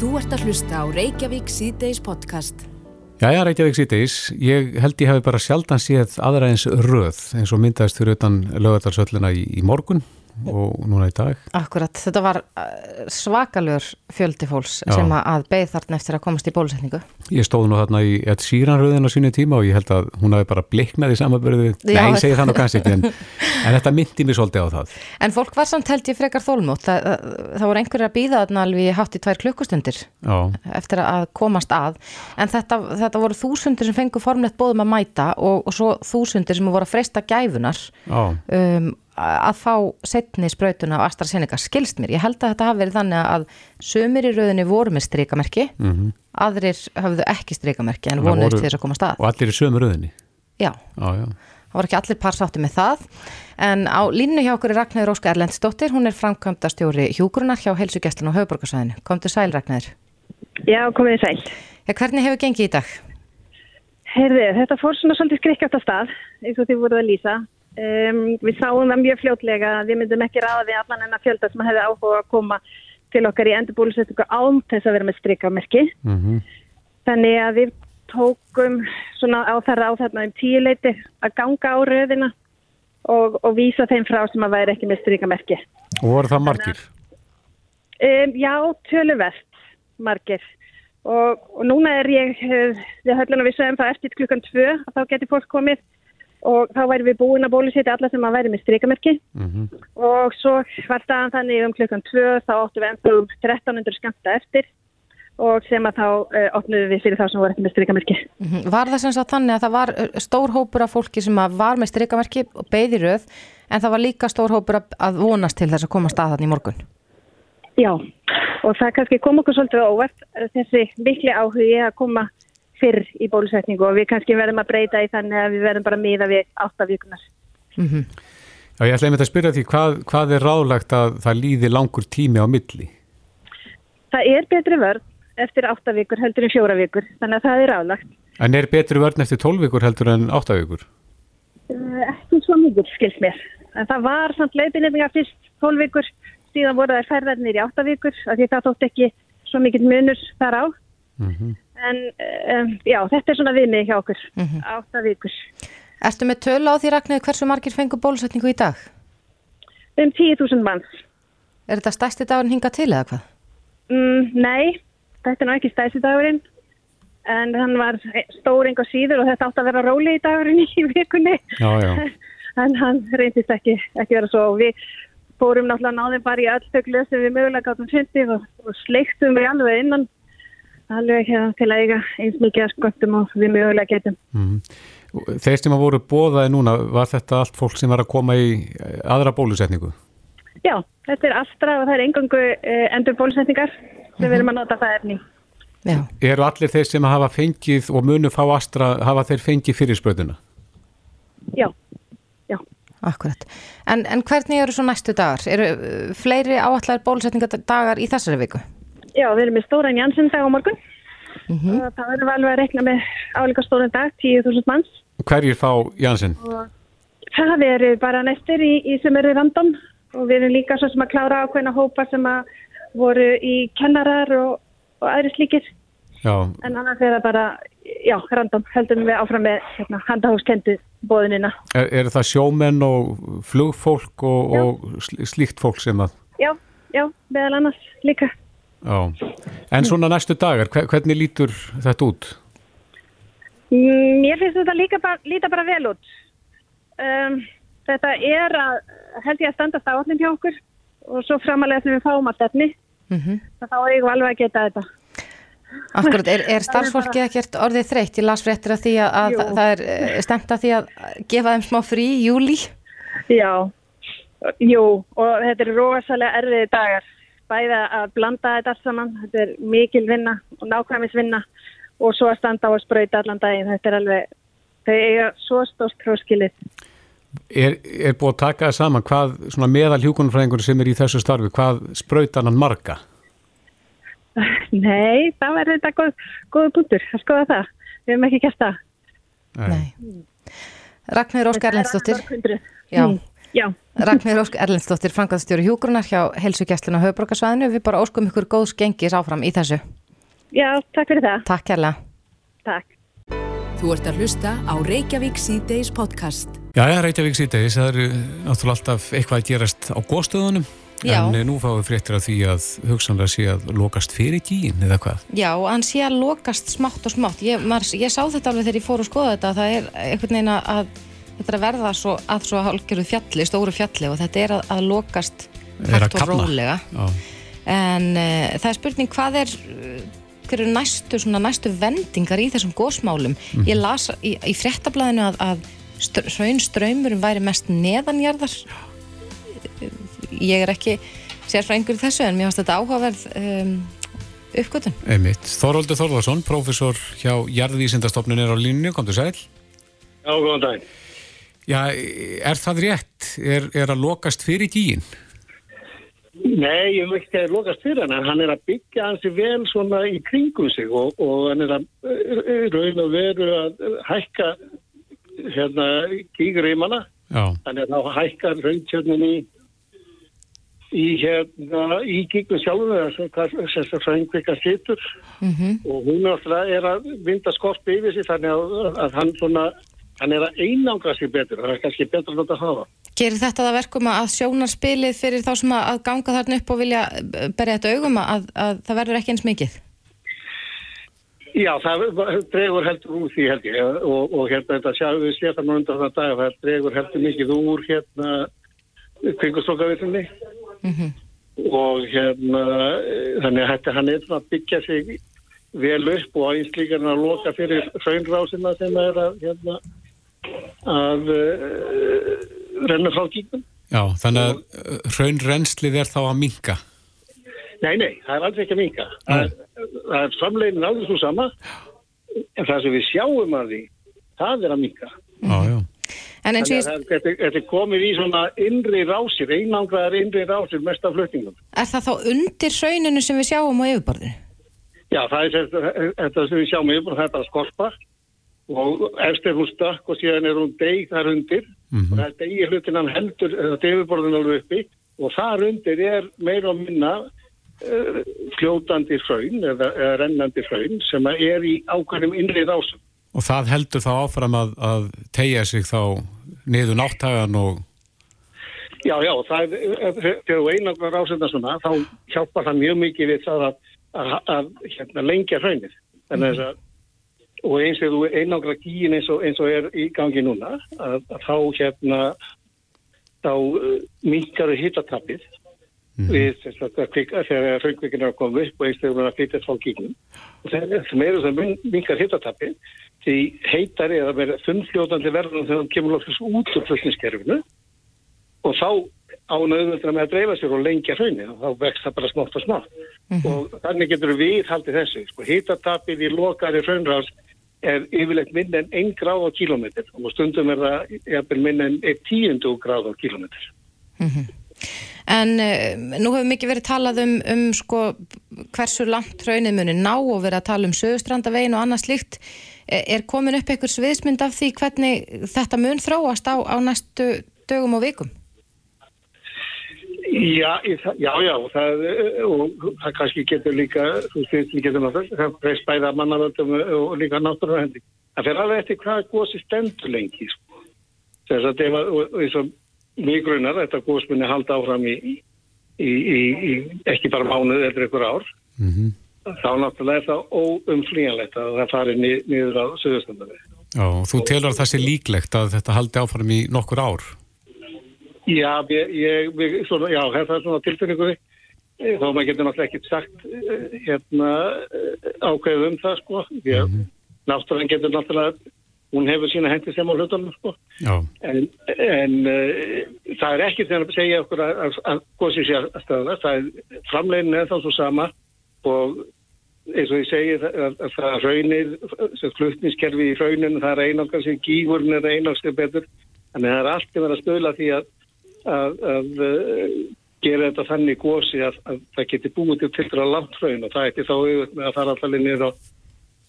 Þú ert að hlusta á Reykjavík síðdeis podcast. Jæja, Reykjavík síðdeis. Ég held ég hafi bara sjaldan séð aðra eins röð eins og myndaðist fyrir utan lögadarsöllina í, í morgun og núna í dag. Akkurat, þetta var uh, svakalur fjöldi fólks Já. sem að beið þarna eftir að komast í bólusetningu. Ég stóð nú þarna í eitt síranröðin á sínu tíma og ég held að hún hafi bara bliknað í samanbyrðu. Já. Nei, ég segi það nú kannski ekki en, en þetta myndi mér svolítið á það. En fólk var samt held ég frekar þólmótt. Það, það, það voru einhverjir að býða þarna alveg hátt í tvær klukkustundir Já, eftir að komast að. En þetta, þetta voru þúsundir sem fengu formlegt bóðum að mæta og, og svo þúsundir sem voru að freysta gæfunar um, að fá setni sprautuna af AstraZeneca skilst mér. Ég held að þetta hafi verið þannig að sömur í rauðinni voru með strikamerki, mhm. aðrir höfðu ekki strikamerki en vonuðist voru- til þess að komast að. og allir í sömu röðinni. Já. Já, já. Það voru ekki allir parsátti með það en á línu hjá okkur er Ragnæður Óska Erlendsdóttir, hún er framkvæmdastjóri hjúgrunar hjá heilsugesslun á höfuborgarsvæðinu. Komdu sæl Ragnæður. Já, komið sæl. Ja, hvernig hefur gengið í dag? Heyrðu, þetta fór svona svolítið skrikkjátt að stað, eins og þið voruð að lýsa. Um, við sáum það mjög fljótlega að við myndum ekki ráða við allan enna fjölda sem hefði áhuga að koma til okkar í endurbúlusettingu án þess að vera með strikamerki. Mm Þannig að við tókum svona á þarra á þarna um tíu leiti að ganga á röðina og, og vísa þeim frá sem að væri ekki með strikamerki. Og voru það margir? Um, já, töluvert margir og, og núna er ég eh, við höllum að við sögum það eftir klukkan tvö að þá getur fólk komið og þá væri við búin að bólusetja alla sem að væri með strikamerki Mm og svo var staðan þannig um klukkan tvö þá óttum við ennþá um 1300 skamta eftir og sem að þá uh, opnum við fyrir þá sem voru ekki með strikamerki. Mhm. Var það sem sagt þannig að það var uh, stór hópur af fólki sem að var með strikamerki og beði röð en það var líka stór hópur að- að vonast til þess að koma staðan í morgun? Já, og það kannski kom okkur svolítið eh, þessi mikli áhugi að koma fyrr í bólusetningu og við kannski verðum að breyta í þannig að við verðum bara miða við áttavíkunar. Mm Já, ég ætla einmitt að spyrja því hvað, hvað er ráðlegt að það líði langur tími á milli? Það er betri vörð eftir átta vikur heldur en fjóra vikur, þannig að það er álagt. En er betri vörn eftir 12 vikur heldur en 8 vikur? Uh, ekki svo mikið, skilst mér. En það var samt leiðbynninga fyrst 12 vikur, síðan voru þær færðarnir í átta vikur, af því það þótt ekki svo mikið munur þar á. Mm En um, já, þetta er svona viðmið hjá okkur, Mhm. átta vikur. Ertu með tölu á því Ragnæður hversu margir fengu bólusetningu í dag? Um 10.000 manns. Er þetta stærsti dagurinn hinga til eða hvað? Mm, nei, þetta er nú ekki stæðsi dagurinn, en hann var stóring og síður og þetta átti að vera róli í dagurinn í vikunni. Já, já. en hann reyndist ekki, ekki vera svo og við fórum náttúrulega náðum bara í öll þau glöð sem við mögulega gáttum fundið og, og sleiktum við alveg innan alveg hérna til að eiga eins mikið að sköndum og við mögulega getum. Mm. Þeir sem að voru bóðaði núna, var þetta allt fólk sem var að koma í eh, aðra bólusetningu? Já, þetta er Astra og það er engangu uh, endur bólusetningar sem við erum að nota það efni. Já. Eru allir þeir sem hafa fengið og munu fá astra, hafa þeir fengið fyrirspöðuna? Já, já. Akkurat. En, en hvernig eru svo næstu dagar? Eru uh, fleiri áallar bólusetningadagar í þessari viku? Já, við erum með stóran Jansson dag á morgun Mm og það við alveg að rekna með álíka stóran dag, 10.000 manns. Hverjir fá Janssen? Það eru bara næstir í, í sem eru random og við erum líka svo sem að klára ákveðna hópa sem að voru í kennarar og, og aðri slíkir. Já, En annars er það bara, já, random, heldum við áfram með hérna, handahókskendu bóðunina. er, er það sjómenn og flugfólk og, og sl- slíkt fólk sem að, Já, já, meðal annars líka. Já. En svona næstu dagar, hve- hvernig lítur þetta út? Mm, Mér finnst þetta líka bara, líta bara vel út. Um, þetta er að, held ég að standast áallin hjá okkur og svo framalega sem við fáum allt efni, Mm þá eigum við alveg að geta þetta. Akkurat, er, er starfsfólki ekkert orðið þreytt? Ég las fréttir að því að, að það, er eh, stemt að því að gefa þeim smá frí í júli. Já, jú, og þetta eru rosalega erfiði dagar. Bæða að blanda þetta allt saman, þetta er mikil vinna og nákvæmisvinna og svo að standa á að sprauta allan daginn. Þetta er alveg, þau eiga svo stórt hróskilið. Er, er búið að taka það saman hvað svona meðal hjúkunarfræðingur sem er í þessu starfi, hvað sprautan hann marga? Nei, það verður þetta góð, góðu punktur, að skoða það. Við hefum ekki gert það. Nei. Óskar. Þetta er mörg hundruð. Já. Já. Ragnir Ósk Erlendsdóttir, frangaðstjóri Hjúgrunar hjá Helsugjastluna Hauðborgarsvæðinu. Við bara óskum ykkur góðs gengis áfram í þessu. Já, takk fyrir það. Takk kærlega. Takk. Þú ert að hlusta á Reykjavík C-Days podcast. Já, já, Reykjavík síðdegis, það eru náttúrulega alltaf eitthvað að gerast á góðstöðunum Já. en eh, nú fáum við fréttir af því að hugsanlega sé að lokast fyrir gíin eða hvað. Já, hann sé að lokast smátt og smátt. Ég, maður, ég sá þetta alveg þegar ég fór að skoða þetta. Það er einhvern veginn að- að þetta er að verða svo, að svo hálfgerðu fjalli, stóru fjalli og þetta er að, að lokast hægt og rólega. Já, En uh, það er spurning hvað er, hver eru næstu, svona, næstu vendingar í þessum gósmálum? Ég las í, í fréttablaðinu að, að str hraun ströymurum væri mest neðanjarðar. Ég er ekki sérfræðingur í þessu en mér finnst þetta áhugaverð um, uppgötun. einmitt. Þorvaldur Þorðarsson, prófessor hjá Jarðvísindastofnun er á línu, komdu sæl. Já, góðan daginn. Já, er það rétt? Er, er að lokast fyrir gíin? Nei, ég veit ekki að það er lokast fyrir hann, en hann er að byggja hansi vel svona í kringum sig og, og hann er að uh, raun og veru að uh, hækka hérna gígurýmana, Já, þannig að þá hækkar rauntjörnin í í hérna í gígum sjálfum eða sem hvað sem það frængvika situr. Mm og hún náttúrulega er að vinda skorpi yfir sig þannig að, að hann svona hann er að einangra sig betur, það er kannski betur að þetta hafa. Gerir þetta það verkum að sjónarspilið fyrir þá sem að að ganga þarna upp og vilja uh, berja þetta augum að, að það verður ekki eins mikið? Já, það dregur heldur úr því held ég og, og hérna þetta sjá, við það nú undan það dag það dregur heldur mikið úr hérna kringustokkavirðinni Mm og hérna eh, þannig að þetta hann er að byggja sig vel upp og eins líka hann að loka fyrir hraunrásina sem er að hérna að uh, renna frá kíknum. já, þannig að uh, hraunrenslið er þá að minka. Nei, nei, það er aldrei ekki að minka. Það er, það er framlegin alveg svo sama en það sem við sjáum að því það er að minka. Já, já. En og Þannig að það- þetta er komið í svona innri rásir, einangraðar innri rásir mest af flutningum. er það þá undir hrauninu sem við sjáum á yfirborðinu? Já, það er þetta, sem við sjáum yfir, það er bara skorpa og efst er hún stökk og síðan er hún deg þar undir og það er degi hlutin hann heldur, þetta yfirborðin alveg uppi og þar undir er meira og minna uh, fljótandi hraun eða, eða rennandi hraun sem er í ákveðnum innri rásum. Og það heldur þá áfram að, að tegja sig þá niður náttagan og Já, já, það er, þegar þú einangra rásenda svona, þá hjálpar það mjög mikið við það að, að, að hérna, lengja hraunir. Þannig að, og eins og þú einangra gíin eins og, eins og er í gangi núna, að, að þá hérna, þá uh, minkaru hittatappið við þess að þegar hraungvikin er að koma upp og eins þegar hún er að flytja frá gígnum. Og þegar sem eru sem minkar hittatappið, því heitar er að vera þunnfljótandi verðan þegar hún kemur loksins út úr flutniskerfinu og þá án auðvitað með að dreifa sér og lengja hraunni og þá vext það bara smátt og smátt og þannig getur við haldið þessu sko, hitatapið í lokari hraunrás er yfirleitt minn en 1 gráð á kílómetr og stundum er það minn en 1 tíundu gráð á kílómetr En uh, nú hefur mikið verið talað um, um sko, hversu langt hraunið muni ná og verið að tala um sögustrandavegin og annað slíkt. E- Er komin upp einhver sviðsmynd af því hvernig þetta mun þróast á, á næstu dögum og vikum? Já, það- já, já, það, og það kannski getur líka, þú veist, við getum að það breyst bæða mannavöldum og líka náttúruhendi. Það fer alveg eftir hvað gósi stendur lengi, sko. Þess að ef að, og eins og mig grunar, þetta gós muni halda áfram í, í, í, í ekki bara mánuð eða einhver ár, mm þá náttúrulega er það óumflýjanlegt að það fari ni- niður á sögustandari. Já, þú telur að það sé líklegt að þetta haldi áfram í nokkur ár. Já, ég, ég, ég svona, já, það er svona tilfinningu þá maður getur náttúrulega ekkert sagt eh, hérna eh, ákveðið um það sko. Því að náttúrulega getur náttúrulega hún hefur sína hendi sem á hlutunum sko. En, en uh, það er ekki þegar að segja okkur að, að, að gósi sér að stöða það er framlegin er þá svo sama og eins og ég segi það, að, að það raunir sem flutniskerfi í rauninu það er einangar sem gígurinn er einangar betur. Þannig að það er allt að vera að stöðla því að að, að uh, gera þetta þannig gósi að, að það geti búið til að langt raun og það ætti þá auðvitað með að fara allir niður,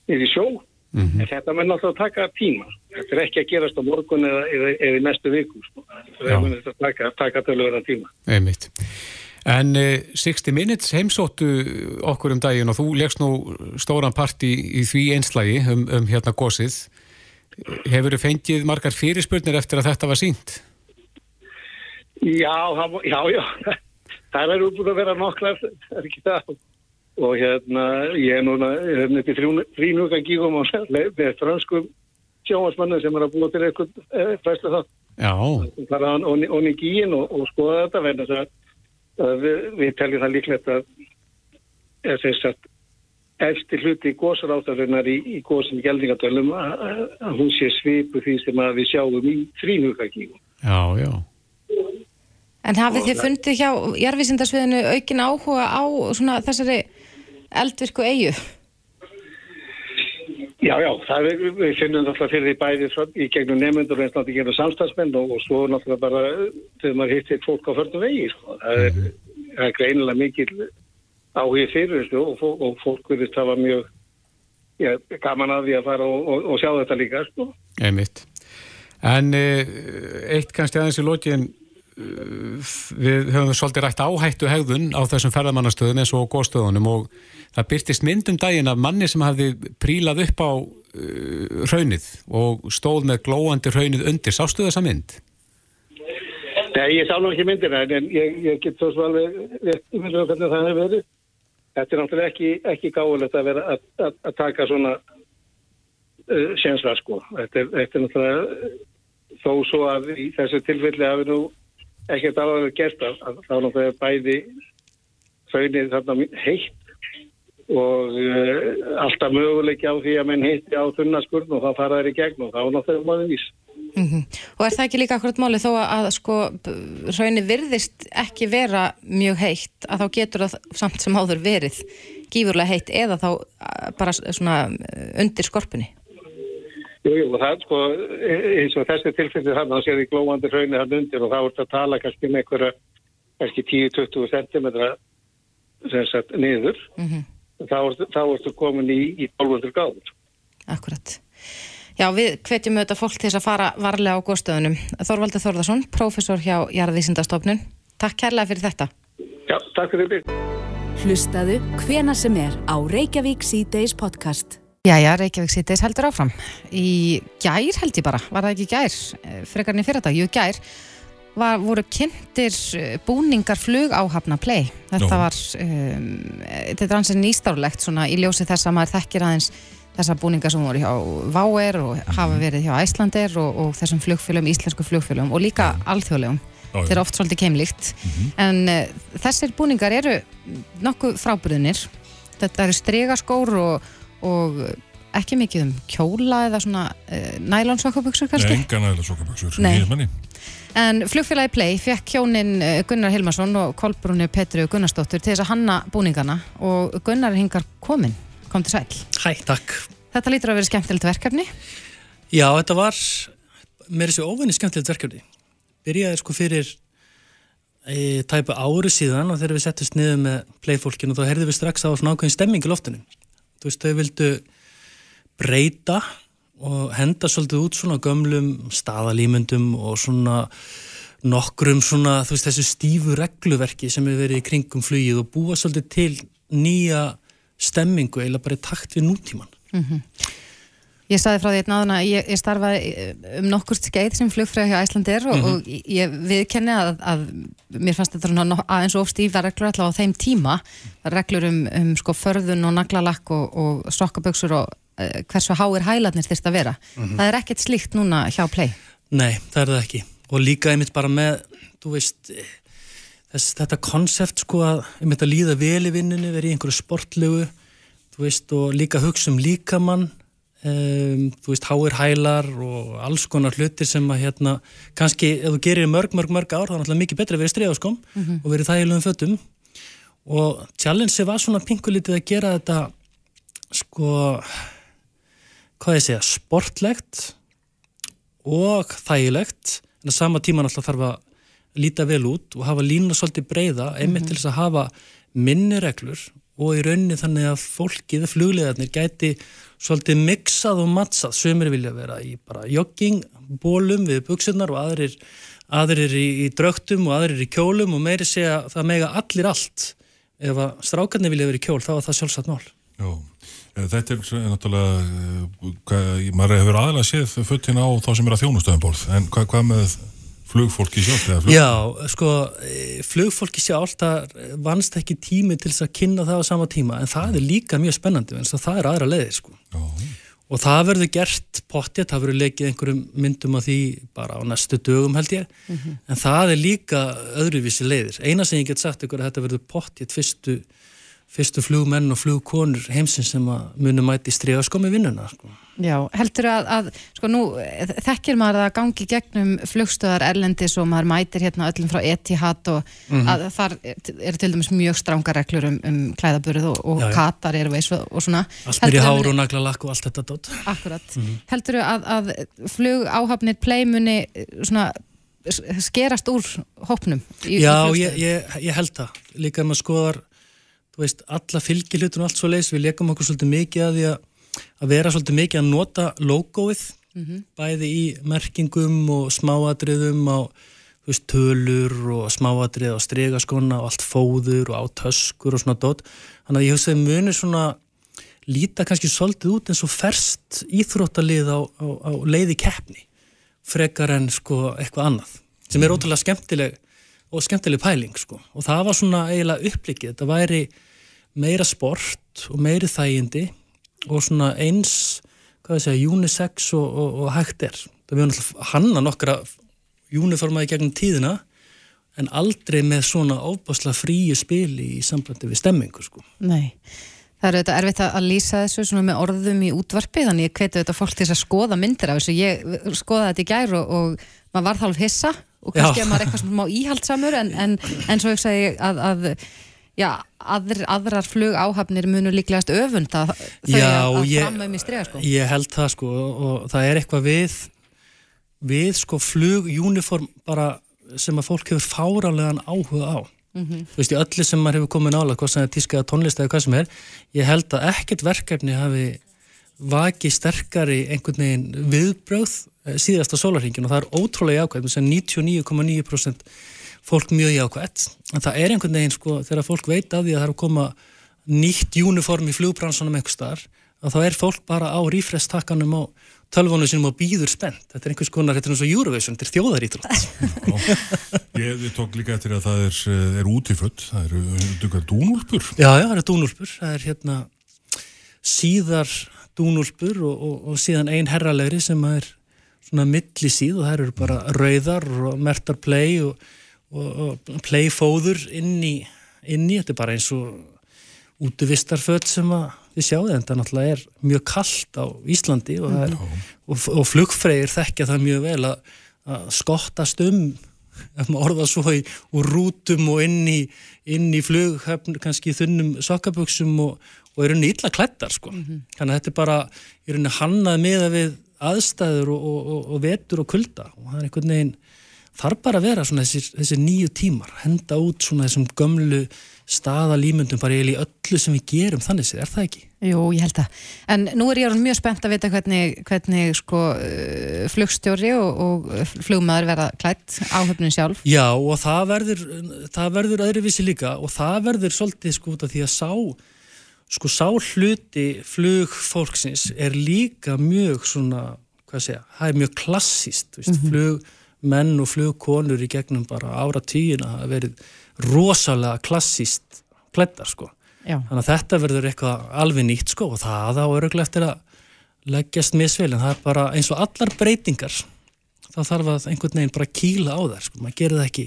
niður í sjó Mm -hmm. En þetta mun alltaf taka tíma. Þetta er ekki að gerast á morgun eða, eða, eða í næstu viku. Sko. Þetta mun alltaf taka, taka að vera tíma. Einmitt. En uh, 60 Minutes heimsóttu okkur um daginn og þú legst nú stóran part í, í því einslægi um, um hérna gósið. Hefur þið fengið margar fyrirspurnir eftir að þetta var sínt? Já, já, já. Það er útbúin að vera nokklar, það er ekki það. Og hérna, ég er núna, ég hef nefnir þrínúka gígum á með franskum sjóasmannu sem er að búa til eitthvað eh, fræslu það. Já. Það er onni í gígin og, og skoða þetta, verðan þess að við, við teljum það líklegt að þess að eftir hluti góðsaráttarinnar í, í góðsum geldingadölum að hún sé svipu því sem að við sjáum í þrínugakíkum. Já, já. En hafið þið fundið hjá jarfisindarsviðinu aukin áhuga á svona þessari eldvirku eigu? Já, já, það er, við finnum náttúrulega fyrir því bæðið í gegnum nefnendur og eins náttúrulega gegnum samstagsmenn og, og svo náttúrulega bara þegar maður hittir fólk á förnum vegi, sko. Það er, það er greinilega mikil áhugið fyrir þessu og, og fólk verðist hafa mjög já, gaman að því að fara og, og sjá þetta líka, sko. Einmitt. En eh, eitt kannski aðeins í lógin við höfum svolítið rætt áhættu hegðun á þessum ferðamannastöðum eins og góðstöðunum og það byrtist myndum daginn af manni sem hafði prílað upp á uh, raunnið og stóð með glóandi raunnið undir. Sástu þessa mynd? Nei, ég sá nú ekki myndina en ég, ég get svo svalveg rétt um hvernig það hefur verið. Þetta er náttúrulega ekki, ekki gáðilegt að vera að, að, að taka svona uh, sénsvar sko. Þetta er, þetta er náttúrulega þó svo að í þessu tilfelli hafi nú ekkert alveg gert að, að þá náttúrulega bæði þaunir þarna heitt og uh, alltaf möguleiki á því að menn heitti á þunnaskurn og þá fara þeir í gegn og þá náttúrulega maður vís. Mm -hmm. Og er það ekki líka akkurat máli þó að, að sko raunir virðist ekki vera mjög heitt að þá getur það samt sem áður verið gífurlega heitt eða þá bara svona undir skorpunni? Jú, jú, og það sko, eins og þessi tilfellið hann, þá séu því glóðandi hraunir hann undir og þá ert að tala kannski með einhverja, kannski 10-20 cm sem sagt niður, mm -hmm. þá, ertu komin í, í 1200 gáður. Akkurat. Já, við hvetjum auðvitað fólk til þess að fara varlega á góðstöðunum. Þorvaldur Þorðarsson, prófessor hjá Jarðvísindastofnun. Takk kærlega fyrir þetta. Já, takk fyrir því. Hlustaðu hvena sem er á Reykjavík C-Days podcast. Jæja, Reykjavík C-Days heldur áfram. Í gær held ég bara, var það ekki gær, frekarni fyrir þetta, jú gær, var, voru kynntir búningar flug áhafna play. Þetta Jó. var, um, þetta er ansið nýstárlegt svona í ljósi þess að maður þekkir aðeins þessar búningar sem voru hjá Váer og hafa verið hjá Æslander og, og þessum flugfélum, íslensku flugfélum og líka alþjóðlegum. Þetta er oft svolítið keimlíkt. Mm -hmm. En uh, þessir búningar eru nokkuð frábriðnir. Þetta eru stregaskór og, og ekki mikið um kjóla eða svona uh, nælonsokkabuksur kannski? Nei, enga nælonsokkabuksur. Nei. En flugfélagi Play fekk hjónin Gunnar Hilmarsson og Kolbrúni Petru Gunnarsdóttur til þess að hanna búningana og Gunnar hingar komin kom til sæl. Hæ, takk. Þetta lítur að vera skemmtilegt verkefni? Já, þetta var með þessu óvenni skemmtilegt verkefni. Byrjaði sko fyrir e, tæpa ári síðan og þegar við settist niður með playfólkinu þá herðum við strax á svona ákveðin stemming í loftinu. Þú veist, þau vildu breyta og henda svolítið út svona gömlum staðalímyndum og svona nokkrum svona, þú veist, þessu stífu regluverki sem hefur verið í kringum flugið og búa svolítið til nýja stemmingu eða bara í takt við nútíman. Mm -hmm. Ég saði frá því einn aðuna að ég, ég starfaði um nokkurt skeið sem flugfræði hjá Æslandir og, mm -hmm. og ég viðkenni að, að mér fannst þetta svona aðeins of stífa reglur alltaf á þeim tíma, reglur um, um sko förðun og naglalakk og, og sokkaböksur og uh, hversu háir hæladnir þurft að vera. Mm -hmm. Það er ekkert slíkt núna hjá play? Nei, það er það ekki og líka einmitt bara með, þú veist þess, þetta konsept sko að um þetta líða vel í vinnunni, verið í einhverju sportlegu þú veist og líka hugsa um líkamann um, þú veist háir hælar og alls konar hlutir sem að hérna kannski ef þú gerir mörg mörg mörg ár þá er náttúrulega mikið betra að vera í streðaskom mm -hmm. og verið þægilegum fötum og challenge var svona pinkulítið að gera þetta sko hvað ég segja, sportlegt og þægilegt en á sama tíma náttúrulega þarf að líta vel út og hafa lína svolítið breyða einmitt mm -hmm. til þess að hafa minni reglur og í rauninni þannig að fólkið, fluglegarnir gæti svolítið mixað og mattsað sömur vilja vera í bara jogging bólum við buksunar og aðrir, aðrir í, í drögtum og aðrir í kjólum og meiri segja það mega allir allt. Ef að strákarnir vilja vera í kjól þá er það sjálfsagt mál. Já, eh, þetta er náttúrulega eh, hvað, maður hefur aðalega séð föttin á þá sem er að þjónustöðum borð. En hvað, hvað með flugfólki sjálf? Flug... Já, sko, eh, flugfólki sjálf, það vannst ekki tími til þess að kynna það á sama tíma, en það er líka mjög spennandi, en það er aðra leiðir, sko. Já. Og það verður gert pottið, það verður leikið einhverjum myndum af því bara á næstu dögum held ég, mm -hmm. en það er líka öðruvísi leiðir. Eina sem ég get sagt ykkur að þetta verður pottið fyrstu fyrstu flugmenn og flugkonur heimsins sem að munum mæti stríða sko með vinnuna sko. Já, heldur að, að sko nú þekkir maður að gangi gegnum flugstöðar Erlendis og maður mætir hérna öllum frá Etihad og mm -hmm. að þar er til dæmis mjög stránga reglur um, um klæðaburð og, og já, já. katar er veist og, og svona. Allt mér í hár og naglalakk og allt þetta dótt. Akkurat. Mm -hmm. Heldur að, að flug áhafnir pleimuni svona skerast úr hópnum? Já, ég, ég, ég held það. Líka með skoðar þú veist, alla fylgilhutun og allt svo leiðs, við leikum okkur svolítið mikið að því að, að vera svolítið mikið að nota logoið, mm -hmm. bæði í merkingum og smáadriðum á, þú veist, tölur og smáadrið á stregaskona og allt fóður og á töskur og svona dót, þannig að ég segið munir svona líta kannski svolítið út eins og ferst íþróttalið á, á, á leiði keppni frekar en sko eitthvað annað sem er mhm. ótrúlega skemmtileg og skemmtileg pæling sko og það var svona eiginlega upplikið, þetta væri meira sport og meiri þægindi og svona eins, hvað ég segja, unisex og, og, og hægt er. Það við náttúrulega hanna nokkra uniformaði gegnum tíðina en aldrei með svona óbásla fríu spili í samblandi við stemmingu sko. Nei, það er auðvitað erfitt að lýsa þessu svona með orðum í útvarpi þannig ég hveti auðvitað fólk til að skoða myndir af þessu. Ég skoða þetta í gær og, og maður var þálf hissa og kannski að maður er eitthvað sem má íhaldsamur en, en, en svo ekki segi að, að já, aðr, aðrar flug áhafnir munur líklegast öfunda þau já, að framöfum í strega sko. Ég held það sko og það er eitthvað við við sko flugjúniform bara sem að fólk hefur fárálegan áhuga á mm -hmm. þú veist, í öllu sem maður hefur komið nála, hvað sem er tískaða tónlist eða hvað sem er, ég held að ekkert verkefni hafi vakið sterkari einhvern veginn viðbröð Eh, síðasta sólarhingin og það er ótrúlega jákvæmt sem 99,9% fólk mjög jákvæmt en það er einhvern veginn sko þegar fólk veit að því að það er að koma nýtt uniform í flugbransunum einhver starf að þá er fólk bara á rífrestakkanum á tölvónu sinum og býður spennt. Þetta er einhvers konar, þetta er eins og Eurovision þetta er þjóðarítrótt Ég tók líka eftir að það er, eh, er útífutt það eru dukkar dúnúlpur? Já, já, það eru dúnúlpur. Það er hérna síðar dúnúlpur og, og, og síðan ein herralegri sem er svona millisíð og það eru bara rauðar og mertar play og, og, og playfóður inn í, inn í, þetta er bara eins og útvistarföld sem að við sjáum þetta náttúrulega er mjög kallt á Íslandi og, er, og, og flugfræðir þekkja það mjög vel að, að skottast um ef maður orða svo í rútum og inn í, inn í flug kannski þunnum sokkaböksum og, og er unni illa klættar sko. Mm -hmm. þannig að þetta er bara er hannað með að við aðstæður og, og, og vetur og kulda og það er einhvern veginn þarf bara að vera svona þessir, þessir nýju tímar henda út svona þessum gömlu staðalýmyndum bara í öllu sem við gerum þannig séð, er það ekki? Jú, ég held að, en nú er ég mjög spennt að vita hvernig, hvernig sko uh, flugstjóri og, og flugmaður verða klætt áhöfnun sjálf Já, og það verður það verður öðruvísi líka og það verður svolítið sko út af því að sá sko sá hluti flugfólksins er líka mjög svona, hvað segja, það er mjög klassíst, mm -hmm. Flugmenn og flugkonur í gegnum bara ára tíuna hafa verið rosalega klassíst klættar sko. Já. Þannig að þetta verður eitthvað alveg nýtt sko og það á öruglega eftir að leggjast misvel en það er bara eins og allar breytingar þá þarf að einhvern veginn bara kýla á þær sko, maður gerir það ekki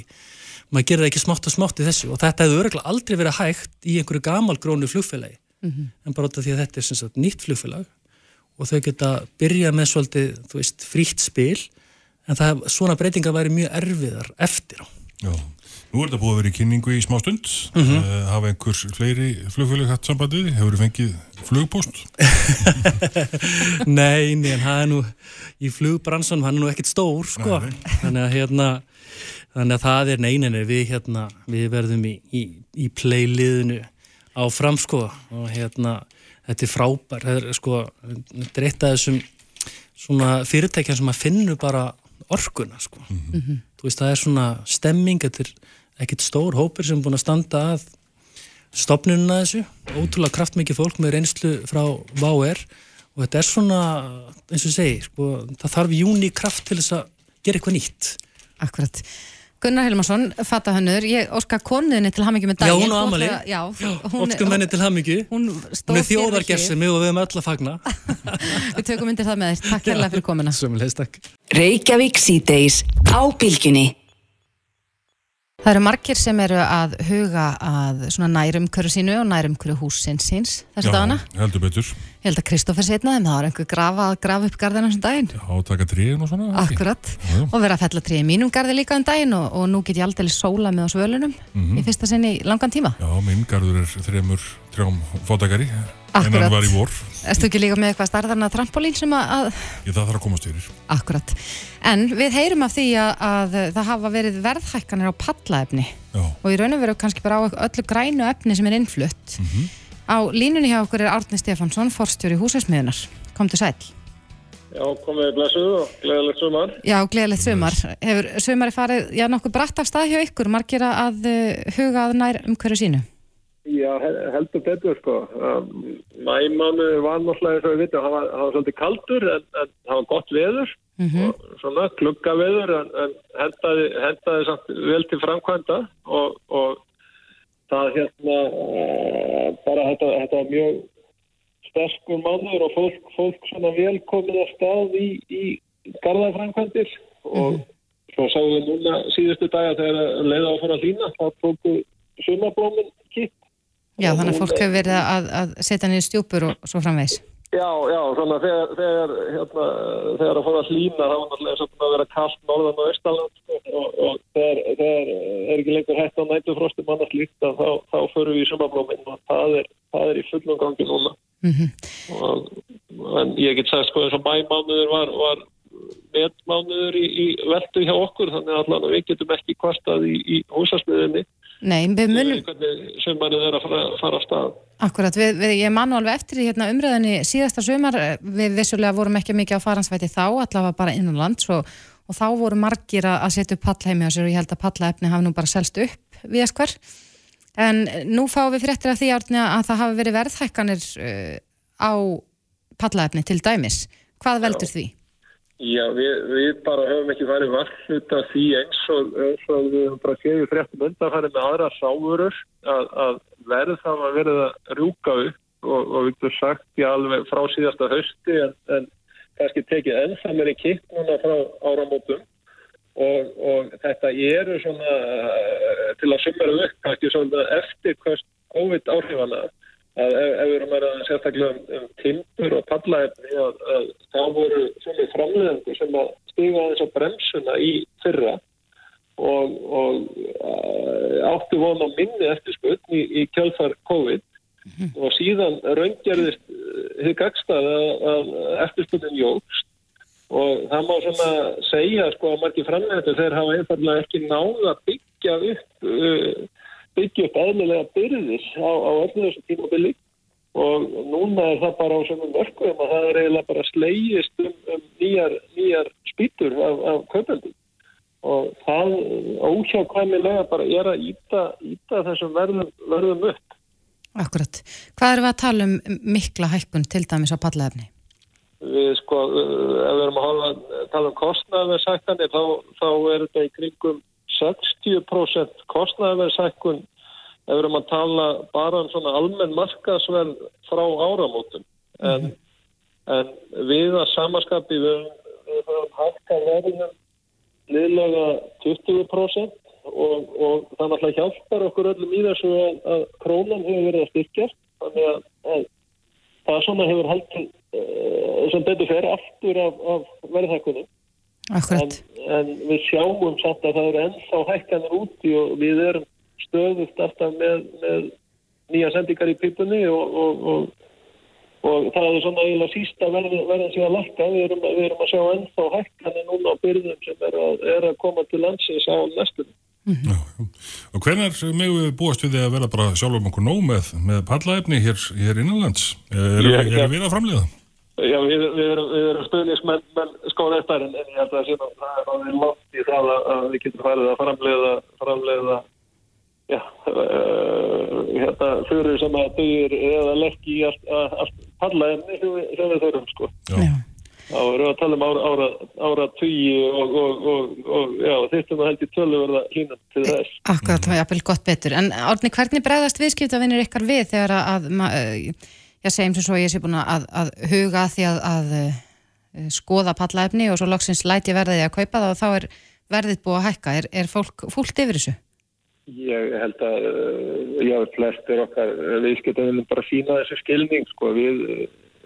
maður gerir það ekki smátt og smátt í þessu og þetta hefur öruglega aldrei verið hægt í einhverju gamalgrónu flugfélagi mm -hmm. en bara út af því að þetta er sagt nýtt flugfélag og þau geta byrjað með svolítið, veist, frítt spil en það, svona breytingar væri mjög erfiðar eftir á. Já, nú er þetta búið að vera í kynningu í smá stund mm -hmm. uh, hafa einhvers fleiri flugfélag hatt sambandið, hefur þið fengið flugpost? Nei, nei, en það er nú í flugbransunum, hann er nú ekkit stór sko, nei, nei. þannig að hérna þannig að það er neyninni, við hérna við verðum í, í, í playliðinu áfram sko og hérna þetta er frábær þetta er sko, þetta er eitt af þessum svona fyrirtækjan sem að finnu bara orkuna sko. Mm -hmm. veist það er svona stemming þetta er ekkit stór hópur sem er búin að standa að stopnununa þessu. Ótrúlega kraftmikið fólk með reynslu frá VAR og þetta er svona eins og segi sko, það þarf júni kraft til þess að gera eitthvað nýtt. Akkurat Gunnar Helmarsson, fattahönnur, ég óska konuðinni til hamingi með daginn. Já, hún á amali. Óskum henni til hamingi. Hún, hún er þjóðargersimi og við hefum öll að fagna. við tökum myndir það með þér. Takk hérlega fyrir komina. Sumulegst, takk. Reykjavík síðdeis á bylginni. Það eru margir sem eru að huga að nærumkörðu sínu og nærumkörðu húsins síns þessu dagana. Já, heldur betur. Ég held að Kristófur setna þeim, það var einhver grafa að grafa upp garðina þessum daginn. Já, taka tríin og svona. Akkurat, já, já. og vera að fella tríin mínum garði líka um daginn og, og nú get ég aldrei sóla með á svölunum mm -hmm. í fyrsta sinni í langan tíma. Já, minn garður er þremur, trjám fótækari. Akkurat. En hann var í vor. Erstu ekki líka með eitthvað starðarna trampolín sem að... Ég það þarf að komast yfir. Akkurat. En við heyrum af því að, að það hafa verið verðhækkanir á á línunni hjá okkur er Árni Stefansson, forstjóri húsasmiðunar. Kom til sæl. Já, komið blessuð og gleðilegt sumar. Já, gleðilegt sumar. Hefur sumari farið, já, nokkuð bratt af stað hjá ykkur, margir að huga að nær umhverju sínu? Já, heldur betur sko. Um, Mæmánu var náttúrulega eins og við vittum, hann var, var svolítið kaldur en, það var gott veður mm -hmm. og svona klukka veður en, en hendaði, hendaði samt vel til framkvæmda og, og það hérna uh, bara þetta, þetta var mjög sterkur mannur og fólk, fólk svona velkomið að stað í, í garðaframkvæmdir og mm -hmm. svo sáum við núna síðustu dag að þegar leiða á að fara að lína þá tóku sumablóminn kitt Já, þannig að fólk hefur verið að, að setja niður stjúpur og svo framvegs. Já, já, svona þegar, þegar, hérna, þegar að fóra að hlýna þá er náttúrulega svona að vera kallt norðan og austaland sko, og, og þegar, þegar er ekki lengur hægt á nætufrostum annars líkt að þá, þá förum við í sumablóminn og það er, það er í fullum gangi núna. Mm -hmm. og, en ég get sagt sko eins og mæmánuður var, var metmánuður í, í veldu hjá okkur þannig að allan við getum ekki kvartað í, í húsasmiðinni Nei, við munum sem mann er að fara, fara að stað Akkurat, við, við, ég mann alveg eftir í hérna, umröðinni síðasta sömar við vissulega vorum ekki mikið á faransvæti þá allavega bara innan lands og, og þá voru margir að setja upp pallheimi og ég held að pallaefni hafi nú bara selst upp við að skver en nú fáum við fréttir af því árni að það hafi verið verðhækkanir uh, á pallaefni til dæmis hvað veldur Já. því? Já, við, við bara höfum ekki farið varfluta því eins og, eins og við höfum bara séð fréttum undanfærið með aðra sáurur að, að verð það að verða að rjúka upp og, og við höfum sagt í alveg frá síðasta hausti en, en kannski tekið ennþá meiri kitt núna frá áramótum. Og, og þetta eru svona til að sumera upp kannski svona eftir COVID áhrifana að ef, ef við erum að sérstaklega um, um timpur og pallaefni að, að þá voru svona framleðandi sem að stiga þess að bremsuna í fyrra og, og uh, áttu vona minni eftirspötn í, í kjálfar COVID mm -hmm. og síðan raungerðist þið gagstað að, eftirspötnin jógst og það má svona segja sko að margir framleðandi þeir hafa einfallega ekki náða byggja upp uh, byggja upp eðlilega byrðis á, á öllu þessu tímabili og núna er það bara á svonum örkum að það er eiginlega bara slegist um, um nýjar, nýjar spýtur af, af kaupendum og það óhjákvæmilega bara er að íta, íta þessum verðum, verðum upp. Akkurat. Hvað eru við að tala um mikla hækkun til dæmis á pallaefni? Við sko, ef við erum að tala um kostnæðarsækkanir þá, þá er þetta í kringum 60% kostnæðaverðsækkun ef við erum að tala bara um svona almenn markasverð frá áramótum. En, -hmm. en við að samaskapi við, við höfum hægt að verðinum liðlega 20% og, og það náttúrulega hjálpar okkur öllum í þessu að, að krónan hefur verið að styrkja. Þannig að, að það svona hefur haldið uh, sem betur fer aftur af, af verðhækkunum en, en við sjáum samt að það eru ennþá hækkanir úti og við erum stöðust alltaf með, með nýja sendingar í pipunni og, og, og, og það er svona eiginlega sísta verðan verð sem að lakka við erum, við erum að sjá ennþá hækkanir núna á byrðum sem er að, er að koma til landsins á næstunum Já, já. Og hvenar megum við búast við því að vera bara sjálfum okkur nóg með, með pallaefni hér, hér innanlands? Erum við, er við að framleiða? Já, við, við erum, við erum stöðnismenn menn skóra eftir en, en ég held að sé nú, það er alveg langt í það að, að við getum farið að framleiða, framleiða já, uh, hérna, fyrir sem að dugir eða leggja í allt, allt pallaefni sem við, sem við þurfum, sko. Já. Þá erum við að tala um ára, ára, ára tugi og, og, og, og já, þittum að held í tölu verða hlýnum til þess. Akkurat, það er jafnvel gott betur. En Árni, hvernig bregðast viðskiptavinnir ykkar við þegar að, að ma- eh, ég segjum sem svo ég sé búin að, að huga því að, að eh, skoða pallaefni og svo loksins læti verðið að kaupa það og þá er verðið búið að hækka. Er, er fólk fúlt yfir þessu? Ég held að, uh, já, flestir okkar viðskiptavinnum bara sína þessu skilning, sko, við,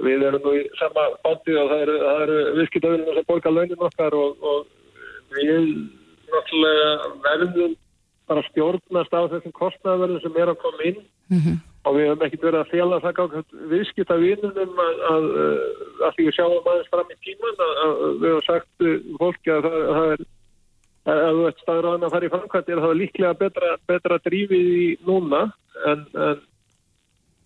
við erum nú í sama bátti og það eru, eru viðskiptavinnum sem borga launin okkar og, og við náttúrulega verðum bara stjórnast á þessum kostnaðverðum sem er að koma inn og við höfum ekkert verið að fjalla það gátt viðskiptavinnunum að, að, að því við sjáum aðeins fram í tíman að, að við höfum sagt uh, fólki að það, það er að þú ert hann að fara í framkvæmdir þá er líklega betra, betra drífið í núna en, en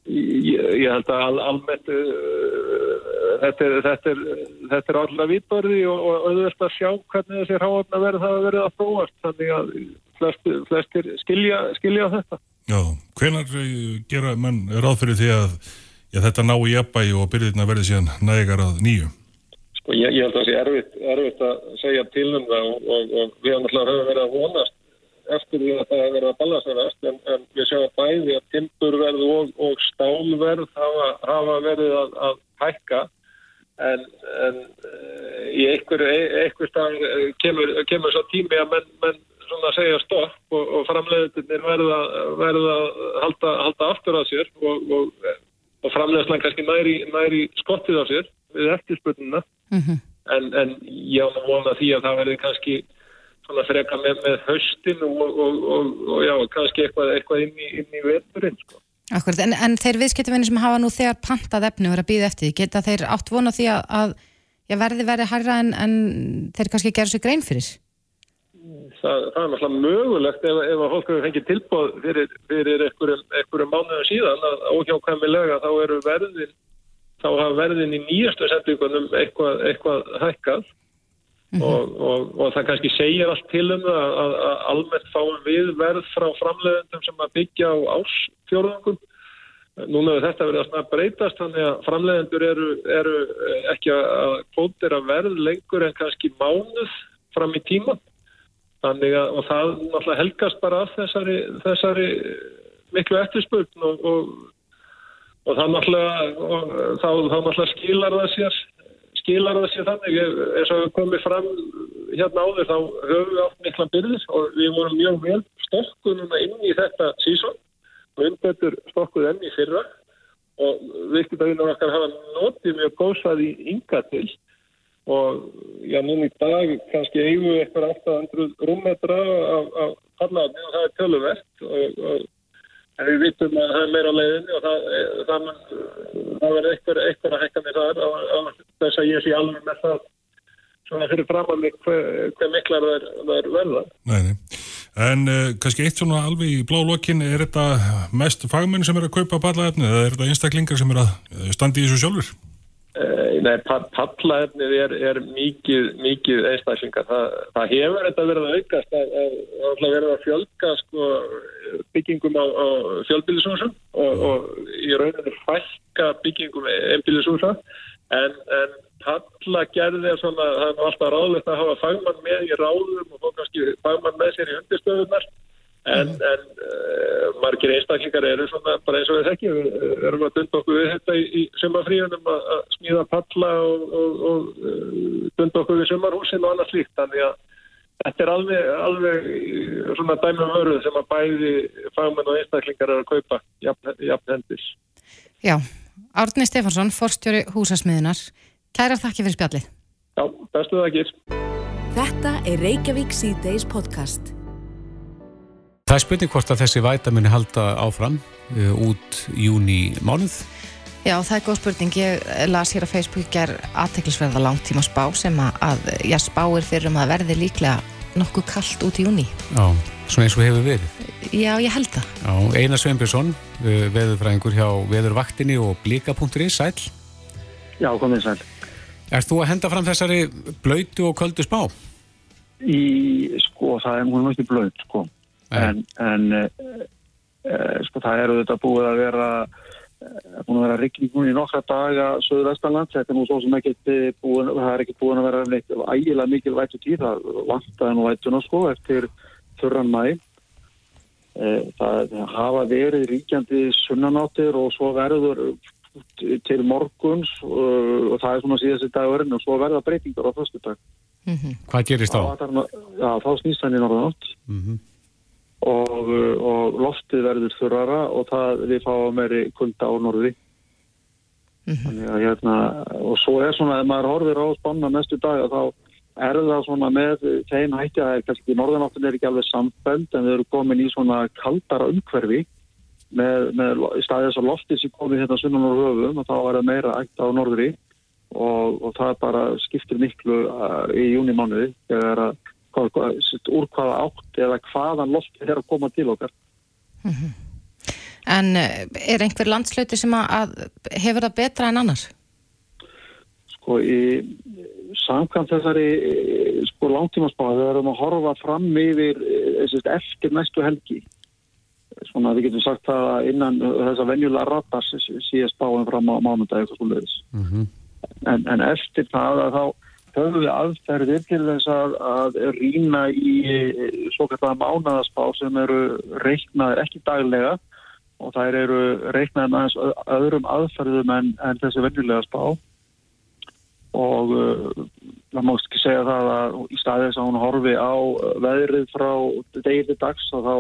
ég, ég held að al, almennt uh, þetta er, er, er alltaf vitborði og, og auðvitað að sjá hvernig þessi ráðna verið það verið að prófast þannig að flestir, flestir skilja, skilja þetta. Já, hvenar eh, gera menn ráð fyrir því að já, þetta ná í jafnbægi og byrðirna verði síðan nægar að nýju? Sko ég, ég held að það sé erfitt, erfitt að segja til um það og, og, og við alltaf höfum verið að vonast eftir því að það hefur verið að ballasarast en, en við sjáum bæði að timburverð og, og stálverð hafa, hafa verið að, að hækka en, en eh, í einhver, einhver stað eh, kemur, kemur svo tími að menn, menn svona segja stopp og, og framleiðinir verða, verða að halda, halda aftur á sér og, og, og framleiðslan kannski næri, næri skottið á sér við eftirspurnina en, en ég á að vona því að það verði kannski svona freka með, með höstin og, og, og, og já, kannski eitthvað, eitthvað inn í, inn í veturinn sko. Akkurat, en, en þeir viðskiptavinnir sem hafa nú þegar pantað efni og er að býða eftir því, geta þeir átt vona því að, að já, verði verið hærra en, en þeir kannski gerur sér grein fyrir? Það, það er náttúrulega mögulegt ef, ef að fólk hefur fengið tilbóð fyrir, fyrir einhverjum, mánuðum síðan að óhjákvæmilega þá eru verðin þá hafa verðin í nýjastu sendingunum eitthvað, eitthvað hækkað. Og, og, og það kannski segir allt til um það að, að, að almennt fáum við verð frá framleiðendum sem að byggja á ásfjórðungum Núna hefur þetta verið að breytast þannig að framleiðendur eru, eru ekki að kvótira verð lengur en kannski mánuð fram í tíma þannig að það náttúrulega helgast bara af þessari, þessari miklu eftirspurn og, og, og það náttúrulega þá, þá náttúrulega skilar það sér skilar það sér þannig. Eins og við komum fram hérna áður þá höfum við átt mikla byrðis og við vorum mjög vel stokkununa inn í þetta sísón og umbættur stokkuð enn í fyrra og viðskiptavinnur okkar hafa notið mjög góðsað í ynga til og já, núna í dag kannski eigum við eitthvað 800 rúmmetra af, af pallaðni og það er töluvert og, og við vitum að það er meira leiðinni og það, það, það verður eitthvað, eitthvað að hækka það á, á þess að ég sé alveg með það svona fyrir framann hver, hver miklar það er, er verða. Nei, nei. En uh, kannski eitt svona alveg í blá lokin, er þetta mest fagmenn sem er að kaupa pallaefni eða er þetta einstaklingar sem er að standi í þessu sjálfur? Uh, nei, pallaefnið er, er mikið, mikið einstaklingar. Þa, það hefur þetta verið að aukast. Að, að, að verið að fjölga sko, byggingum á, á fjölbílisúsum og, og í rauninu fælka byggingum einbílisúsa en, en pallagerði er svona, það er alltaf ráðlegt að hafa fagmann með í ráðum og þá kannski fagmann með sér í undirstöðunar en, mm. en uh, margir einstaklingar eru svona bara eins og við þekkjum við erum að dunda okkur við þetta í, í sumarfríunum að, að smíða palla og, og, og uh, dunda okkur við sumarhúsin og annað slíkt þannig að þetta er alveg, alveg svona dæmum vöruð sem að bæði fagmenn og einstaklingar eru að kaupa jafn, jafn hendis Já, Árni Stefansson, forstjóri húsasmiðunar Kæra þakki fyrir spjallið. Já, bestu þakkir. Þetta er Reykjavík C-Days podcast. Það er spurning hvort að þessi vætamini halda áfram uh, út júni mánuð. Já, það er góð spurning. Ég las hér á Facebook ger aðteklisverða langtíma spá sem að, já, spáir fyrir um að verði líklega nokkuð kallt út í júni. Já, svona eins og hefur verið. Já, ég held það. Já, Einar Sveinbjörnsson, uh, veðurfræðingur hjá veðurvaktinni og blika.is, sæl. Já, komið sæl. Erst þú að henda fram þessari blöytu og köldu spá? Í, sko, það er mjög mjög blöyt, sko. En, en e, e, sko, það eru þetta búið að vera e, búin að vera rigning núna í nokkra daga söður vestanland, þetta er nú svo sem ekkert búin, það er ekkert búin að vera neitt ægilega mikil vætu tíð, það vantaði nú vætuna, sko, eftir þurran mæ. Það hafa verið ríkjandi sunnanáttir og svo verður til morguns og það er svona síðast í dagurinn og svo verða breytingar á fyrstu dag. Mm -hmm. Hvað gerist þá? Já, þá snýst hann í norðanátt mm -hmm. Og, og loftið verður þurrara og það við fáum meiri kulda á norði. Mm -hmm. Þannig að hérna, og svo er svona, ef maður horfir á spanna næstu dag þá er það svona með þeim hætti að það er kannski, norðanáttin er ekki alveg samfæld en við erum komin í svona kaldara umhverfi með, með staðið þess að loftið sem komið hérna sunnan á höfum og þá er það meira ægt á norðri og, og það bara skiptir miklu uh, í júnimánuði þegar að hvað, hvað, úr hvaða átt eða hvaðan loftið er að koma til okkar. Mm -hmm. En er einhver landslauti sem að hefur það betra en annars? Sko í samkvæmt þessari sko langtímaspáð þegar við erum að horfa fram yfir eftir næstu helgi svona við getum sagt það innan þessa venjulega ratars síðast báum fram á mánundag eitthvað svo leiðis mm -hmm. en, en eftir það að þá við aðferðir til þess að, að rýna í svo kallega mánudagsbá sem eru reiknaðir ekki daglega og þær eru reiknaðir með öðrum aðferðum en, en þessi venjulega spá og uh, það mást ekki segja það að í staðið þess að hún horfi á veðrið frá degið til dags og þá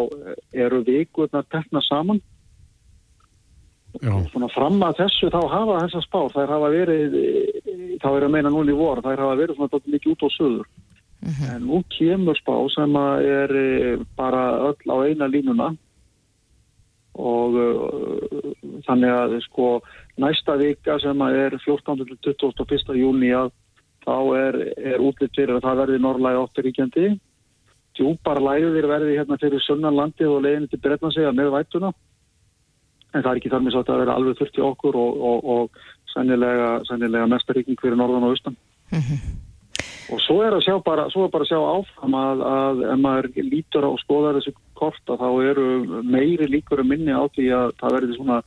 eru vikurnar tekna saman Já. svona fram að þessu þá hafa þessar spár, þær hafa verið þá er að meina núni í vor, þær hafa verið svona mikið út á söður uh -huh. en nú kemur spá sem er bara öll á eina línuna og uh, þannig að sko næsta vika sem er 14. til 21. júni að þá er, er útlitt fyrir að það verði norrlægi átturíkjandi djúpar læðir verði hérna fyrir sunnanlandi og leiðin til bretna sig að með vætuna en það er ekki þar með svo að það verði alveg þurft í okkur og, og, og sannilega, sannilega mestaríking fyrir norðan og austan mm -hmm. og svo er að sjá bara, svo er bara að sjá áfram að, að ef maður lítur á og skoðar þessu korta þá eru meiri líkur að minni á því að það verði svona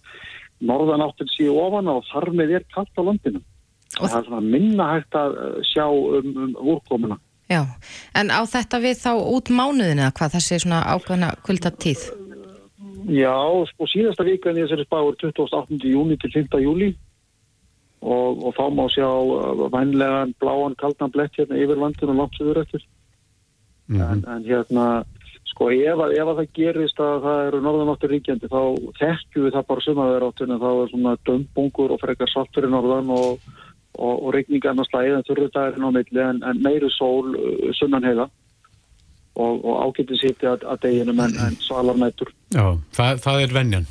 norðanáttin síðu ofan og þar með er kallt á landinu og það er svona minna hægt að sjá um, um úrkomuna Já, en á þetta við þá út mánuðinu eða hvað þessi svona ákveðna kvölda tíð? Já, sko síðasta vikan í þessari spá er 28. júni til 5. júli og, og þá má sjá vænlegan bláan kaldan blett hérna yfir landinu langt sögur eftir mm -hmm. en, en hérna sko ef að, ef að það gerist að það eru norðanáttur ríkjandi þá þekkju við það bara sumaverðáttunum þá er svona dömbungur og frekar saltur í norðan og og, og regninga annars slæðið en þurrutæðin á milli en, en meiri sól uh, sunnan heiða og, og ágætið sýtti að, að deginum en, en svalar nættur. Já, það, það er vennjan.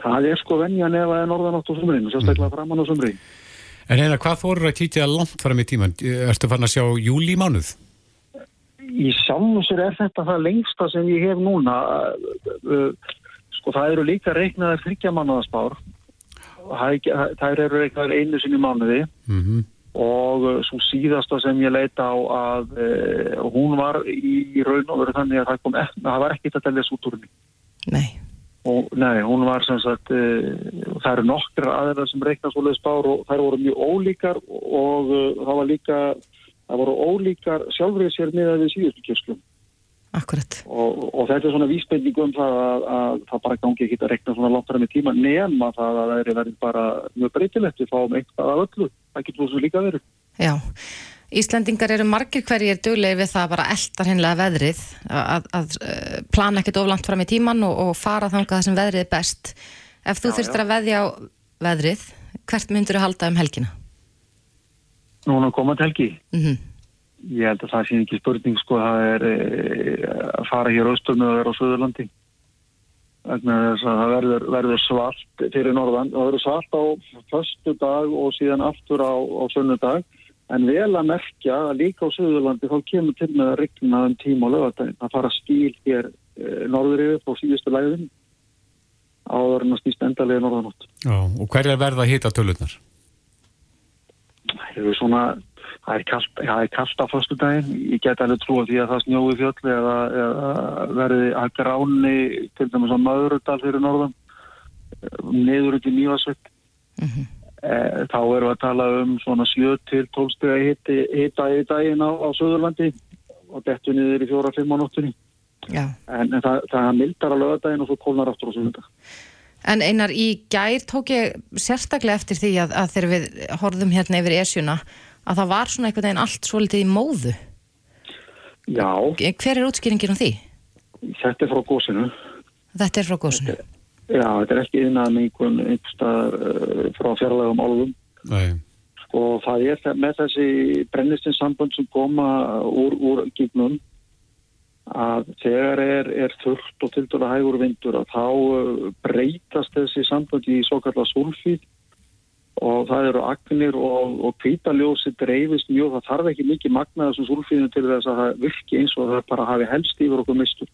Það er sko vennjan ef það er norðanátt á sumriðinu, sérstaklega mm. framann á sumriðinu. En eina, hvað fórur að kýtja langt fram í tíman? Erstu farin að sjá júli mánuð? Í sjálfsögur er þetta það lengsta sem ég hef núna. Sko það eru líka reiknaðar þryggjamannaðaspár þær eru eitthvað einu sinni mánuði mm -hmm. og svo síðasta sem ég leita á að e, hún var í, í raun og verið þannig að það kom eftir, það var ekkit að telja svo henni. Nei. Og nei, hún var sem sagt, e, það eru nokkra aðeina sem reikna svo leiðis bár og þær voru mjög ólíkar og e, það var líka, það voru ólíkar sjálfrið sér miðað við síðustu kjösklum. Akkurat. Og, og þetta er svona vísbendingu um það að, að það bara gangi ekki að rekna svona langt fram í tíma nema það að það er verið bara mjög breytilegt við fáum eitthvað af öllu. Það getur svo líka verið. Já. Íslandingar eru margir hverjir döglegir við það bara eldar hennilega veðrið að, að plana ekkert oflant fram í tíman og, og fara þangað það sem veðrið er best. Ef þú þurftir að veðja á veðrið, hvert myndur þú halda um helgina? Núna komað helgi? Mm ég held að það sé ekki spurning sko það er e, að fara hér austurnu og vera á Suðurlandi að það verður, verður svart fyrir norðan og það verður svart á förstu dag og síðan aftur á, á sunnudag En vel að merkja að líka á Suðurlandi þá kemur til með að regna um tíma á lögadaginn. Það fara skil hér e, norður yfir á síðustu læðin áður en að snýst endalega norðanótt. Já, og hverja verða að hita tölunar? Það er svona, það er kallt, það er kallt á fyrstu daginn. Ég get alveg trúa því að það snjói fjöll eða, eða verði að gráni til dæmis á Möðurudal fyrir norðan, niður út í Mývasveit. Eh, Þá erum við að tala um svona 7 til 12 steg að hita, í daginn á, á Suðurlandi og dettu niður í 4-5 á nóttunni. Já. En, en það, það mildar á lögadaginn og svo kólnar aftur á Suðurlanda. En einar, í gær tók ég sérstaklega eftir því að, að þegar við horfðum hérna yfir esjuna að það var svona einhvern veginn allt svolítið í móðu. Já, Hver er útskýringin á því? þetta er frá gósinu. Þetta er frá góðsunu. Já, þetta er ekki innað með einhvern einhverstað uh, frá fjarlægum álfum. Nei. Sko það er með þessi brennistinsambönd sem koma úr, úr gígnum að þegar er, er þurft og til dæla hægur vindur að þá uh, breytast þessi sambönd í svo kallar sulfíð og það eru agnir og, og kvítaljósi dreifist mjög, það þarf ekki mikið magnað þessum sulfíðinu til þess að það virki eins og það bara hafi helst yfir okkur mistur.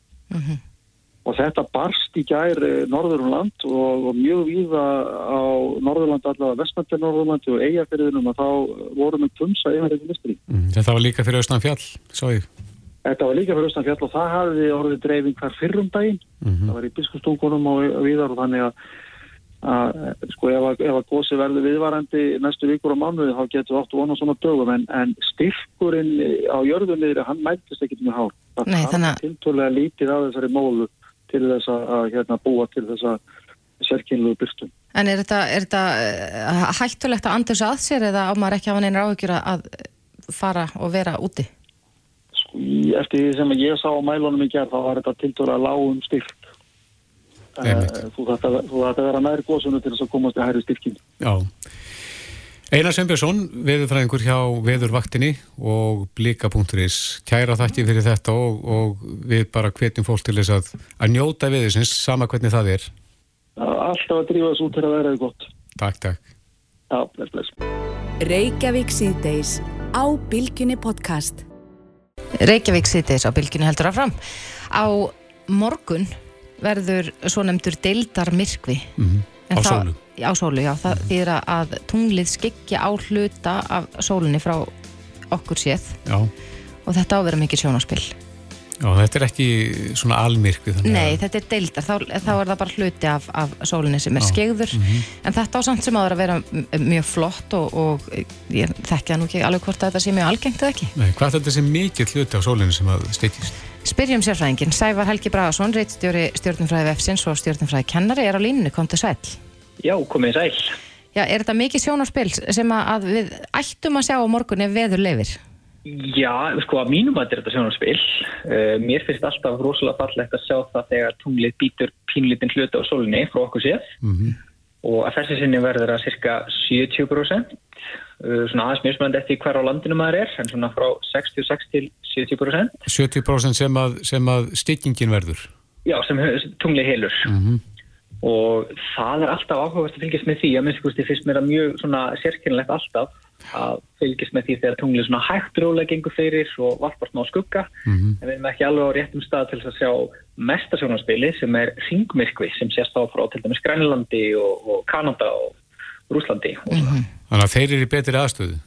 Og þetta barst í gær Norðurland og, og mjög víða á Norðurland allavega vestmæntir Norðurlandi og eigafyrðinum að þá vorum við tumsa yfir þetta mistri. Mm, Þetta var líka fyrir austan fjall, sá ég. Þetta var líka fyrir austan fjall og það hafði orðið dreifing hver fyrrum daginn. Það var í biskustúkunum og víðar og þannig að, að sko ef að, ef að gósi verður viðvarandi næstu vikur og mánuði þá getur við áttu vona svona dögum en, en styrkurinn á jörðunniðri hann mæltist ekkit mjög hár. Það Nei, þannig til þess að, að hérna, búa til þess að sérkynluðu byrstum. En er þetta, er þetta uh, hættulegt að andurs að sér eða á maður ekki hafa neina áhyggjur að- fara og vera úti? Sko, eftir því sem ég sá á mælunum í gerð þá var þetta tiltölulega lágum styrk. Eh, Einmitt. Þú þetta að vera nær góðsunu til þess að komast í hæri styrkin. Já. Einar Sveinbjörnsson, veðurfræðingur hjá veðurvaktinni og blika.is. Kæra þakki fyrir þetta og, og við bara hvetjum fólk til þess að, að njóta veðursins, sama hvernig það er. Alltaf að drífa þessu út til að vera gott. Takk, takk. Já, bless, bless. Reykjavík síðdeis á Bilginni podcast. Reykjavík sittis á bylginu heldur áfram. Á morgun verður svo nefndur deildar myrkvi. Mhm. En Á það- sólu. Á sólu, já. Það þýðir að- að tunglið skyggja á hluta af sólunni frá okkur séð Já. og þetta á að vera mikið sjónaspil. Já, þetta er ekki svona almyrkvi þannig Nei, að, þetta er deildar, þá, þá er það bara hluti af, af sólinni sem er Já. skeigður Mhm. en þetta á samt sem áður að vera mjög flott og, og ég þekki það nú ekki alveg hvort að þetta sé mjög algengt eða ekki. Nei, hvað er þetta sem mikið hluti á sólinu sem að styttist? Spyrjum sérfræðingin, Sævar Helgi Bragason, reittstjóri stjórnumfræði Vefsins og stjórnumfræði kennari er á línunni, kom til sæl. Já, komið sæl. Já, er þetta mikið sjónarspil sem að við ættum að sjá á morgun ef veður leifir? Já, sko að mínum að þetta er þetta sjónarspil. Uh, mér finnst alltaf rosalega fallegt að sjá það þegar tunglið býtur pínlítinn hluti á sólinni frá okkur séð Mm og að þessi sinni verður að cirka 70%. Uh, svona aðeins mismunandi eftir hver á landinu maður er, en svona frá 66 til 70%. 70% sem að, sem að stykkingin verður. Já, sem tunglið helur. Mm og það er alltaf áhugavert að fylgjast með því að minnst skusti fyrst mér að mjög svona sérkynlegt alltaf að fylgjast með því þegar tunglið svona hægt rólega gengur fyrir og varpar smá skugga Mhm. en við erum ekki alveg á réttum stað til að sjá mesta sjónarspili sem er ringmyrkvi sem sést á frá til dæmis Grænlandi og, og Kanada og Rúslandi og svona. Þannig að þeir eru í betri aðstöðu.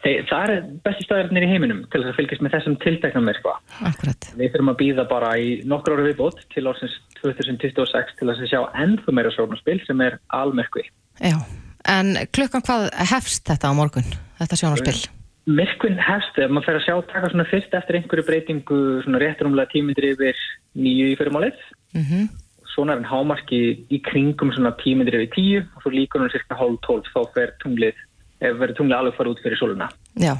Þeir, það er besti staðarinnir í heiminum til þess að fylgjast með þessum tilteknum myrkva. Akkurat. Við þurfum að býða bara í nokkur ári viðbót til ársins 2026 til að sjá ennþá meira sjónarspil sem er almyrkvi. Já, en klukkan hvað hefst þetta á morgun, þetta sjónarspil? Myrkvinn hefst, ef maður fer að sjá taka svona fyrst eftir einhverju breytingu svona rétturumlega tímyndir yfir nýju í fyrirmálið. Mm Svona er hann hámarki í kringum svona tímyndir yfir tíu og svo líkur hann cirka hálf tólf þá fer tunglið, ef verður tunglið alveg fara út fyrir sóluna. Já,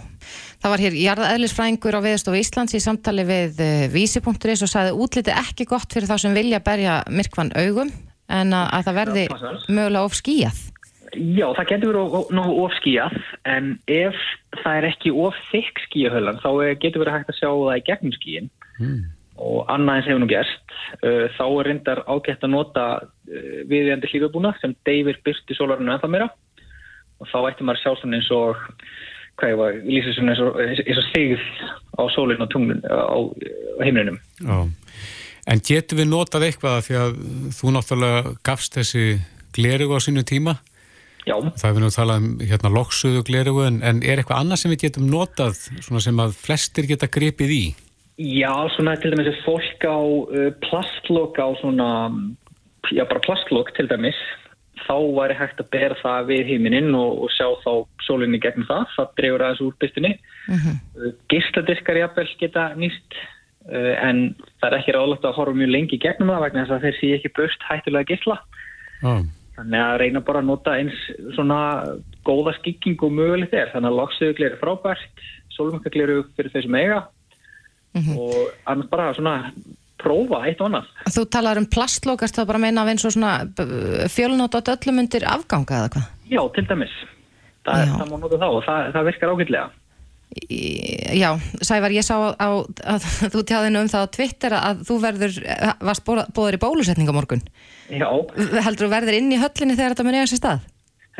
það var hér jarðaðlisfræðingur á Veðustofu Íslands í samtali við uh, vísi.is og sagði útliti ekki gott fyrir þá sem vilja berja myrkvann augum en að, að það verði mögulega of skíjað. Já, það getur verið nógu of skíjað en ef það er ekki of þykk skíjahölan þá er- getur verið hægt að sjá það í gegnum skíin og annað eins hefur nú gerst uh, þá er reyndar ágætt að nota viðjandi hlífabúna sem deyfir byrti sólarinu ennþá meira. Og þá ætti maður að sjá svona eins og hvað ég var, lýsir svona eins og, sigð á sólinn og tunglun á, heimlinum. Já. En getur við notað eitthvað því að þú náttúrulega gafst þessi glerugu á sínu tíma? Já. Það er við nú að tala um hérna loksuðu glerugu en, en er eitthvað annað sem við getum notað svona sem að flestir geta gripið í? Já, svona til dæmis er fólk á uh, plastlokk á svona, já bara plastlokk til dæmis, þá væri hægt að bera það við heiminin og, og sjá þá sólinni gegnum það, það drefur aðeins úr bystinni. Mm -hmm. uh, Gistadiskar jafnvel geta nýst uh, en það er ekki ráðlegt að horfa mjög lengi gegnum það vegna þess að þeir sé ekki börst hættulega gisla. Já. Þannig að reyna bara að nota eins svona góða skikking og mögulegt er. Þannig að loksöguglir er frábært, sólumökkaglir fyrir þau sem eiga og annars bara svona prófa eitt og annað. Þú talar um plastlokast þá bara meina af eins og svona fjölnót á döllum undir afganga eða hvað? Já, til dæmis. Þa, það má nota þá og það, það virkar ágætlega. Já, Sævar, ég sá á, á að þú tjáðinu um það á Twitter að þú verður, varst bóður í bólusetning á morgun. Já, Heldur þú verður inn í höllinni þegar þetta mun eiga sér stað?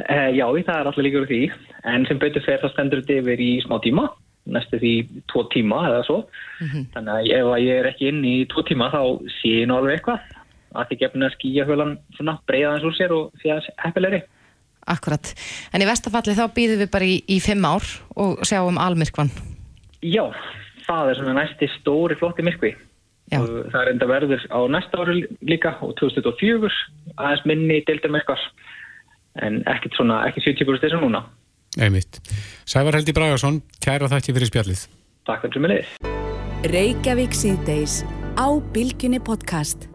e, já, það er alltaf líkur því. En sem betur fer það stendur þetta yfir í smá tíma, næstu því tvo tíma eða svo. Þannig að ef að ég er ekki inn í tvo tíma þá sé ég nú alveg eitthvað. Að því gefnir að skýja hölan svona breiða hans úr sér og því að heppilegri. Akkurat. En í vestafalli þá býðum við bara í, í fimm ár og sjáum almyrkvann. Já, það er svona næsti stóri flotti myrkvi. Já. Það er enda verður á næsta ári líka og 2024 aðeins minni deildar myrkvar en ekkert svona, ekki 70% þessum núna. Einmitt. Sævar Helgi Bragarsson, kæra þakki fyrir spjallið. Takk fyrir liðið. Reykjavík síðdeis á Bilginni podcast.